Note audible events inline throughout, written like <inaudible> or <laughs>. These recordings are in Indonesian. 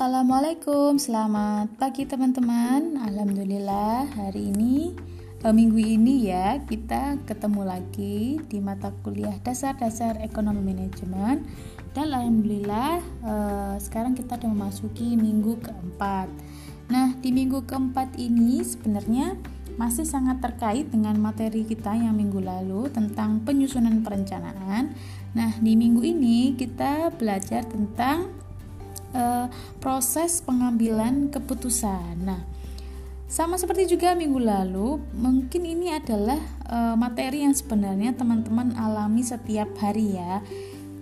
Assalamualaikum, selamat pagi teman-teman. Alhamdulillah hari ini eh, minggu ini ya kita ketemu lagi di mata kuliah dasar-dasar ekonomi manajemen dan alhamdulillah eh, sekarang kita sudah memasuki minggu keempat. Nah di minggu keempat ini sebenarnya masih sangat terkait dengan materi kita yang minggu lalu tentang penyusunan perencanaan. Nah di minggu ini kita belajar tentang uh, proses pengambilan keputusan. Nah, sama seperti juga minggu lalu, mungkin ini adalah uh, materi yang sebenarnya teman-teman alami setiap hari ya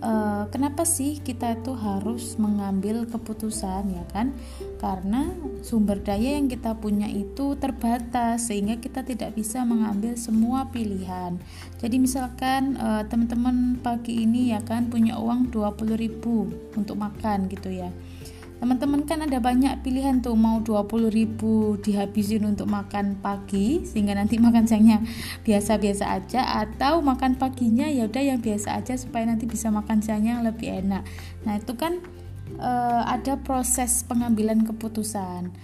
uh, kenapa sih kita itu harus mengambil keputusan ya kan? Karena sumber daya yang kita punya itu terbatas sehingga kita tidak bisa mengambil semua pilihan. Jadi misalkan uh, teman-teman pagi ini ya kan punya uang 20.000 untuk makan gitu ya teman-teman kan ada banyak pilihan tuh. Mau 20 ribu dihabisin untuk makan pagi sehingga nanti <laughs> makan siangnya biasa-biasa aja atau makan paginya ya udah yang biasa aja supaya nanti bisa makan siangnya lebih enak. Nah itu kan e, ada proses pengambilan keputusan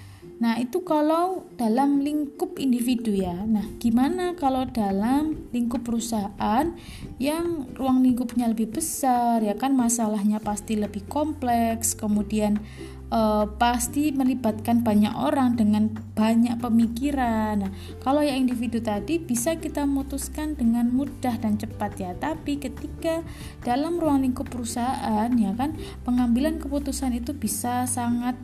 Nah, itu kalau dalam lingkup individu ya. Nah, gimana kalau dalam lingkup perusahaan yang ruang lingkupnya lebih besar ya kan masalahnya pasti lebih kompleks, kemudian eh, pasti melibatkan banyak orang dengan banyak pemikiran. Nah, kalau yang individu tadi bisa kita memutuskan dengan mudah dan cepat ya. Tapi ketika dalam ruang lingkup perusahaan ya kan pengambilan keputusan itu bisa sangat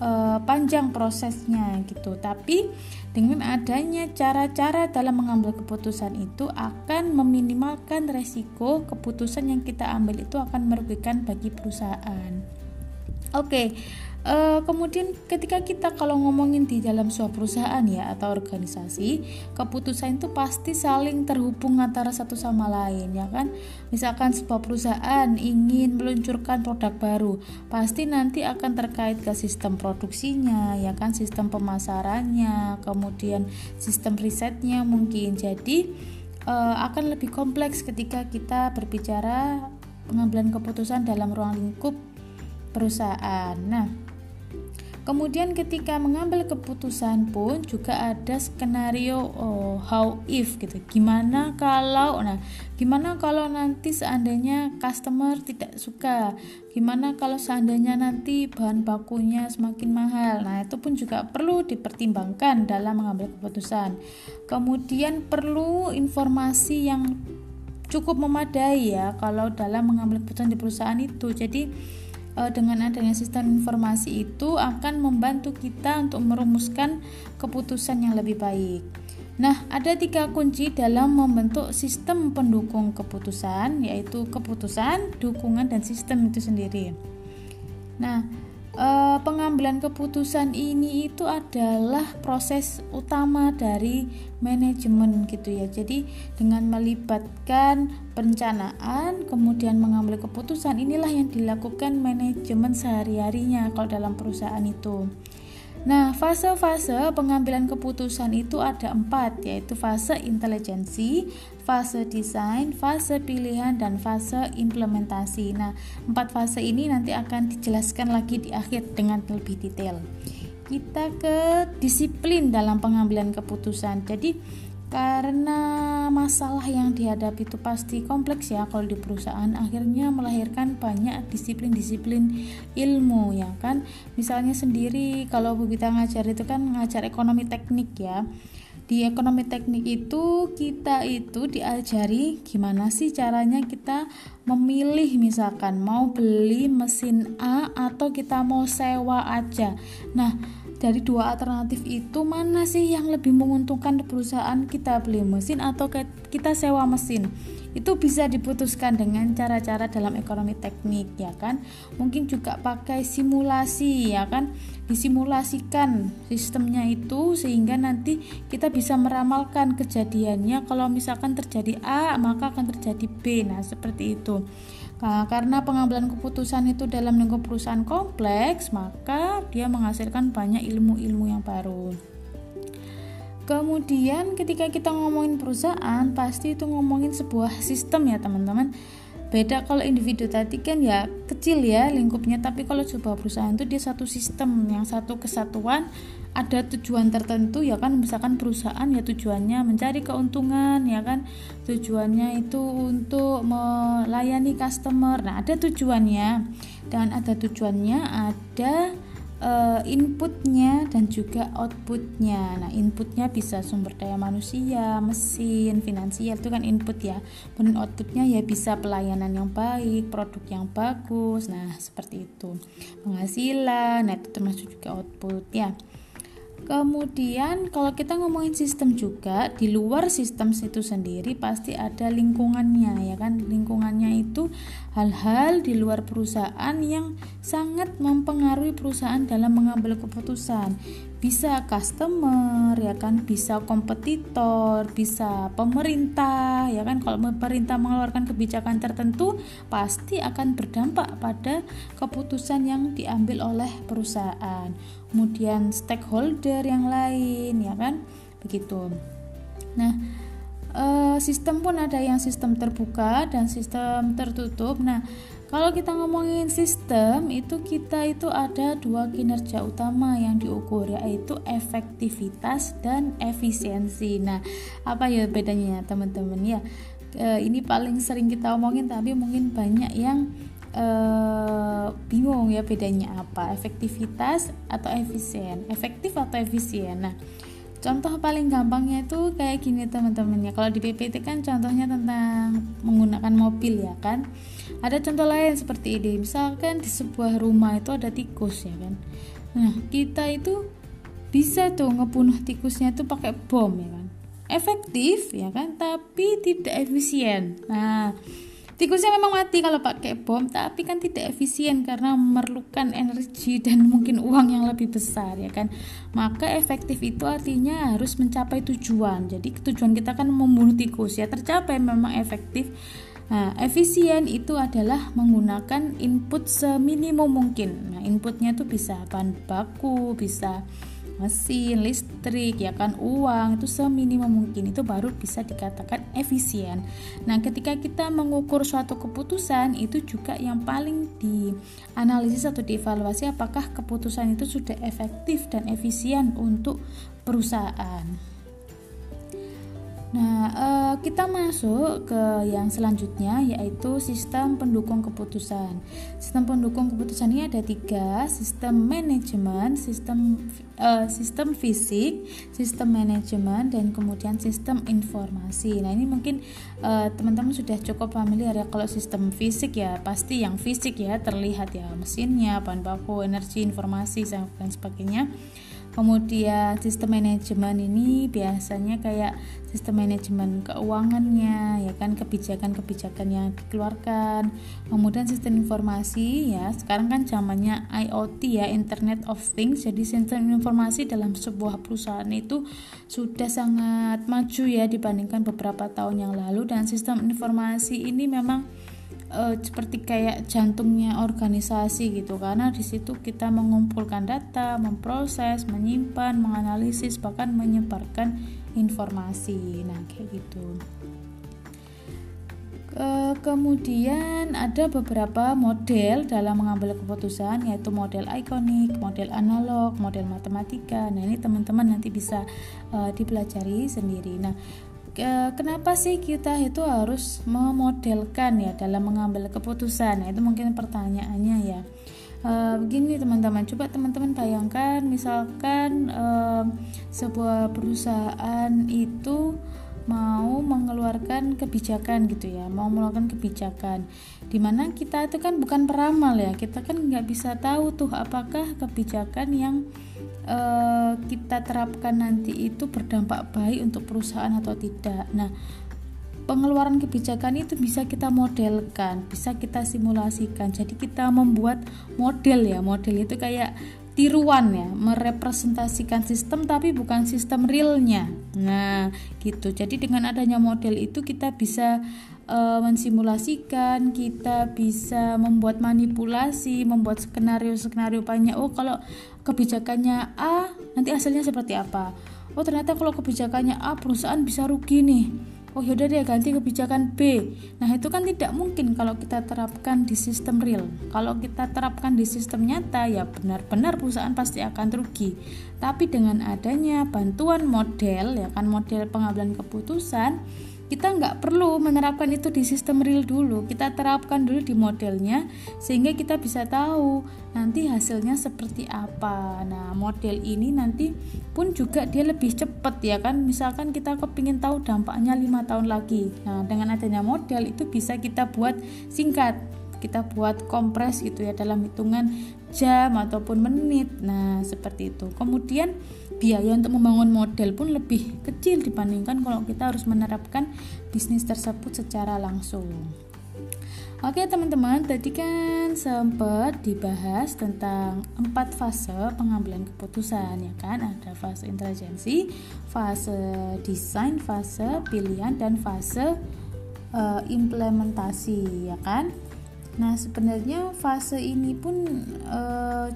uh, panjang prosesnya gitu. Tapi dengan adanya cara-cara dalam mengambil keputusan itu akan meminimalkan resiko keputusan yang kita ambil itu akan merugikan bagi perusahaan. Oke, okay. Uh, kemudian ketika kita kalau ngomongin di dalam sebuah perusahaan ya atau organisasi, keputusan itu pasti saling terhubung antara satu sama lain ya kan. Misalkan sebuah perusahaan ingin meluncurkan produk baru, pasti nanti akan terkait ke sistem produksinya ya kan, sistem pemasarannya, kemudian sistem risetnya mungkin. Jadi uh, akan lebih kompleks ketika kita berbicara pengambilan keputusan dalam ruang lingkup perusahaan. Nah, Kemudian ketika mengambil keputusan pun juga ada skenario oh, how if gitu. Gimana kalau nah, gimana kalau nanti seandainya customer tidak suka? Gimana kalau seandainya nanti bahan bakunya semakin mahal? Nah, itu pun juga perlu dipertimbangkan dalam mengambil keputusan. Kemudian perlu informasi yang cukup memadai ya kalau dalam mengambil keputusan di perusahaan itu. Jadi dengan adanya sistem informasi itu akan membantu kita untuk merumuskan keputusan yang lebih baik. Nah, ada tiga kunci dalam membentuk sistem pendukung keputusan, yaitu keputusan, dukungan, dan sistem itu sendiri. Nah, uh, pengambilan keputusan ini itu adalah proses utama dari manajemen gitu ya. Jadi dengan melibatkan perencanaan kemudian mengambil keputusan inilah yang dilakukan manajemen sehari-harinya kalau dalam perusahaan itu. Nah, fase-fase pengambilan keputusan itu ada empat, yaitu fase intelijensi, fase desain, fase pilihan, dan fase implementasi. Nah, empat fase ini nanti akan dijelaskan lagi di akhir dengan lebih detail. Kita ke disiplin dalam pengambilan keputusan. Jadi, karena masalah yang dihadapi itu pasti kompleks ya kalau di perusahaan. Akhirnya melahirkan banyak disiplin-disiplin ilmu ya kan? Misalnya sendiri kalau kita ngajar itu kan ngajar ekonomi teknik ya. Di ekonomi teknik itu kita itu diajari gimana sih caranya kita memilih misalkan mau beli mesin A atau kita mau sewa aja. Nah dari dua alternatif itu mana sih yang lebih menguntungkan perusahaan kita beli mesin atau kita sewa mesin? Itu bisa diputuskan dengan cara-cara dalam ekonomi teknik ya kan? Mungkin juga pakai simulasi ya kan? Disimulasikan sistemnya itu sehingga nanti kita bisa meramalkan kejadiannya. Kalau misalkan terjadi A maka akan terjadi B. Nah seperti itu Karena pengambilan keputusan itu dalam lingkup perusahaan kompleks, maka dia menghasilkan banyak ilmu-ilmu yang baru. Kemudian ketika kita ngomongin perusahaan, pasti itu ngomongin sebuah sistem ya teman-teman. beda kalau individu tadi kan ya kecil ya lingkupnya tapi kalau sebuah perusahaan itu dia satu sistem yang satu kesatuan ada tujuan tertentu ya kan? Misalkan perusahaan ya tujuannya mencari keuntungan ya kan? Tujuannya itu untuk melayani customer. Nah ada tujuannya. Dan ada tujuannya ada uh, inputnya dan juga outputnya. Nah inputnya bisa sumber daya manusia mesin finansial itu kan input ya. Kemudian outputnya ya bisa pelayanan yang baik produk yang bagus. Nah seperti itu. Penghasilan nah itu termasuk juga output ya Kemudian kalau kita ngomongin sistem juga di luar sistem itu sendiri pasti ada lingkungannya ya kan? Lingkungannya itu hal-hal di luar perusahaan yang sangat mempengaruhi perusahaan dalam mengambil keputusan bisa customer ya kan? Bisa kompetitor bisa pemerintah ya kan? Kalau pemerintah mengeluarkan kebijakan tertentu pasti akan berdampak pada keputusan yang diambil oleh perusahaan. Kemudian stakeholder yang lain ya kan? Begitu. Nah eh, sistem pun ada yang sistem terbuka dan sistem tertutup. Nah kalau kita ngomongin sistem, itu kita itu ada dua kinerja utama yang diukur yaitu efektivitas dan efisiensi. Nah, apa ya bedanya ya teman-teman ya? E, ini paling sering kita omongin tapi mungkin banyak yang e, bingung ya bedanya apa, efektivitas atau efisien, efektif atau efisien. Nah, Contoh paling gampangnya itu kayak gini teman-teman ya. Kalau di PPT kan contohnya tentang menggunakan mobil ya kan. Ada contoh lain seperti ini. Misalkan di sebuah rumah itu ada tikus ya kan. Nah, kita itu bisa tuh ngebunuh tikusnya itu pakai bom ya kan. Efektif ya kan, tapi tidak efisien. Nah, Tikusnya memang mati kalau pakai bom, tapi kan tidak efisien karena memerlukan energi dan <laughs> mungkin uang yang lebih besar ya kan. Maka efektif itu artinya harus mencapai tujuan. Jadi tujuan kita kan membunuh tikus ya tercapai memang efektif. Nah, efisien itu adalah menggunakan input seminimum mungkin. Nah, inputnya itu bisa bahan baku, bisa mesin, listrik, ya kan uang itu seminimum mungkin itu baru bisa dikatakan efisien. Nah, ketika kita mengukur suatu keputusan itu juga yang paling dianalisis atau dievaluasi apakah keputusan itu sudah efektif dan efisien untuk perusahaan. Nah, eh, kita masuk ke yang selanjutnya yaitu sistem pendukung keputusan. Sistem pendukung keputusan ini ada tiga: sistem manajemen, sistem eh, sistem fisik, sistem manajemen, dan kemudian sistem informasi. Nah, ini mungkin eh, teman-teman sudah cukup familiar ya kalau sistem fisik ya pasti yang fisik ya terlihat ya mesinnya, bahan baku, energi, informasi dan sebagainya kemudian sistem manajemen ini biasanya kayak sistem manajemen keuangannya ya kan kebijakan-kebijakan yang dikeluarkan. Kemudian sistem informasi ya sekarang kan zamannya IoT ya Internet of Things. Jadi sistem informasi dalam sebuah perusahaan itu sudah sangat maju ya dibandingkan beberapa tahun yang lalu. Dan sistem informasi ini memang uh, seperti kayak jantungnya organisasi gitu karena di situ kita mengumpulkan data, memproses, menyimpan, menganalisis bahkan menyebarkan informasi. Nah, kayak gitu. Ke kemudian ada beberapa model dalam mengambil keputusan yaitu model ikonik, model analog, model matematika. Nah, ini teman-teman nanti bisa uh, dipelajari sendiri. Nah, kenapa sih kita itu harus memodelkan ya dalam mengambil keputusan? Itu mungkin pertanyaannya ya. E, begini teman-teman, coba teman-teman bayangkan misalkan e, sebuah perusahaan itu mau mengeluarkan kebijakan gitu ya mau mengeluarkan kebijakan di mana kita itu kan bukan peramal ya kita kan nggak bisa tahu tuh apakah kebijakan yang uh, kita terapkan nanti itu berdampak baik untuk perusahaan atau tidak nah pengeluaran kebijakan itu bisa kita modelkan, bisa kita simulasikan. Jadi kita membuat model ya, model itu kayak tiruan ya merepresentasikan sistem tapi bukan sistem realnya. Nah gitu. Jadi dengan adanya model itu kita bisa uh, mensimulasikan kita bisa membuat manipulasi membuat skenario skenario banyak. Oh kalau kebijakannya A nanti hasilnya seperti apa? Oh ternyata kalau kebijakannya A perusahaan bisa rugi nih oh yaudah deh ganti kebijakan B. Nah itu kan tidak mungkin kalau kita terapkan di sistem real. Kalau kita terapkan di sistem nyata ya benar-benar perusahaan pasti akan rugi. Tapi dengan adanya bantuan model ya kan model pengambilan keputusan kita nggak perlu menerapkan itu di sistem real dulu. Kita terapkan dulu di modelnya sehingga kita bisa tahu nanti hasilnya seperti apa. Nah model ini nanti pun juga dia lebih cepat ya kan? Misalkan kita kepingin tahu dampaknya lima tahun lagi. Nah dengan adanya model itu bisa kita buat singkat kita buat kompres gitu ya dalam hitungan jam ataupun menit. Nah seperti itu. Kemudian biaya untuk membangun model pun lebih kecil dibandingkan kalau kita harus menerapkan bisnis tersebut secara langsung. Oke teman-teman, tadi kan sempat dibahas tentang empat fase pengambilan keputusan ya kan? Ada fase intelijensi, fase desain, fase pilihan, dan fase uh, implementasi ya kan Nah, sebenarnya fase ini pun e,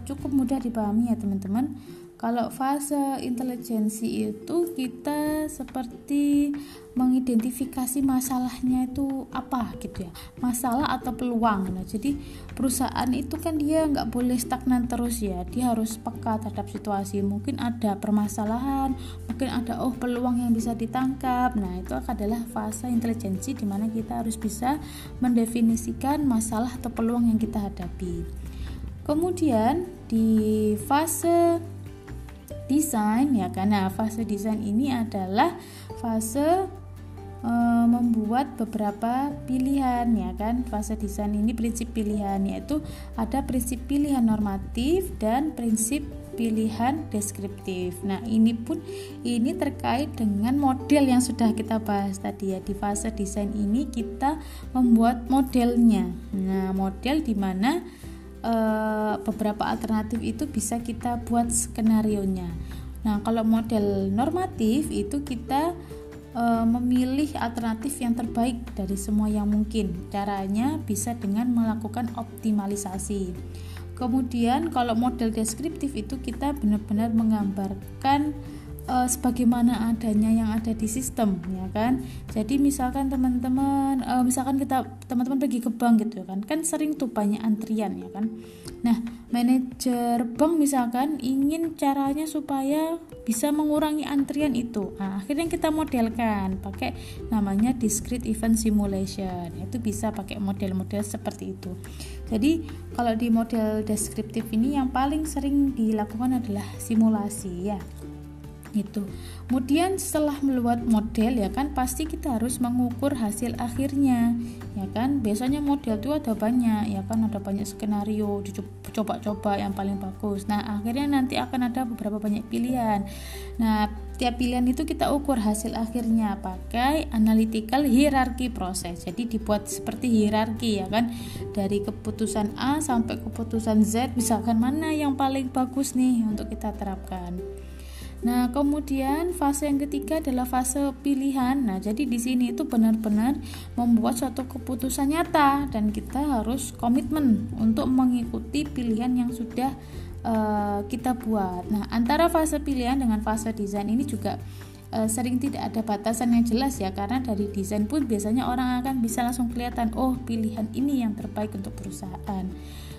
cukup mudah dipahami ya, teman-teman. Kalau fase intelijensi itu kita seperti mengidentifikasi masalahnya itu apa gitu ya. Masalah atau peluang. Nah jadi perusahaan itu kan dia nggak boleh stagnan terus ya. Dia harus peka terhadap situasi. Mungkin ada permasalahan mungkin ada oh peluang yang bisa ditangkap. Nah itu adalah fase intelijensi di mana kita harus bisa mendefinisikan masalah atau peluang yang kita hadapi. Kemudian di fase desain ya karena fase desain ini adalah fase e, membuat beberapa pilihan ya kan fase desain ini prinsip pilihan yaitu ada prinsip pilihan normatif dan prinsip pilihan deskriptif. Nah, ini pun ini terkait dengan model yang sudah kita bahas tadi ya. Di fase desain ini kita membuat modelnya. Nah, model di mana e, beberapa alternatif itu bisa kita buat skenario nya. Nah, kalau model normatif itu kita e, memilih alternatif yang terbaik dari semua yang mungkin. Caranya bisa dengan melakukan optimalisasi. Kemudian kalau model deskriptif itu kita benar-benar menggambarkan uh, sebagaimana adanya yang ada di sistem ya kan? Jadi misalkan teman-teman uh, misalkan kita teman-teman pergi ke bank gitu kan kan sering tuh banyak antrian ya kan? Nah manajer bank misalkan ingin caranya supaya bisa mengurangi antrian itu. Nah, akhirnya kita modelkan pakai namanya discrete event simulation. Itu bisa pakai model-model seperti itu. Jadi kalau di model deskriptif ini yang paling sering dilakukan adalah simulasi ya itu. Kemudian setelah membuat model ya kan pasti kita harus mengukur hasil akhirnya ya kan. Biasanya model itu ada banyak ya kan ada banyak skenario dicoba-coba yang paling bagus. Nah, akhirnya nanti akan ada beberapa banyak pilihan. Nah, tiap pilihan itu kita ukur hasil akhirnya pakai analytical hierarchy proses. Jadi dibuat seperti hierarki ya kan. Dari keputusan A sampai keputusan Z misalkan mana yang paling bagus nih untuk kita terapkan. Nah, kemudian fase yang ketiga adalah fase pilihan. Nah, jadi di sini itu benar-benar membuat suatu keputusan nyata dan kita harus komitmen untuk mengikuti pilihan yang sudah uh, kita buat. Nah, antara fase pilihan dengan fase desain ini juga uh, sering tidak ada batasan yang jelas ya karena dari desain pun biasanya orang akan bisa langsung kelihatan oh pilihan ini yang terbaik untuk perusahaan.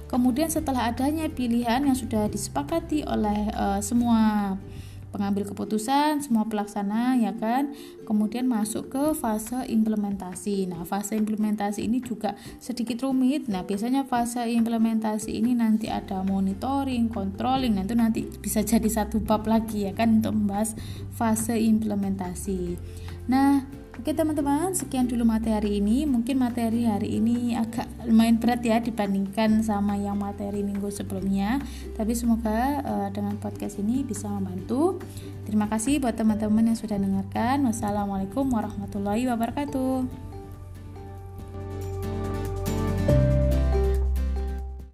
Kemudian setelah adanya pilihan yang sudah disepakati oleh uh, semua pengambil keputusan, semua pelaksana ya kan. Kemudian masuk ke fase implementasi. Nah, fase implementasi ini juga sedikit rumit. Nah, biasanya fase implementasi ini nanti ada monitoring, controlling. Nah, itu nanti bisa jadi satu bab lagi ya kan untuk membahas fase implementasi. Nah, Oke teman-teman, sekian dulu materi ini. Mungkin materi hari ini agak lumayan berat ya dibandingkan sama yang materi minggu sebelumnya. Tapi semoga uh, dengan podcast ini bisa membantu. Terima kasih buat teman-teman yang sudah dengarkan. Wassalamualaikum warahmatullahi wabarakatuh.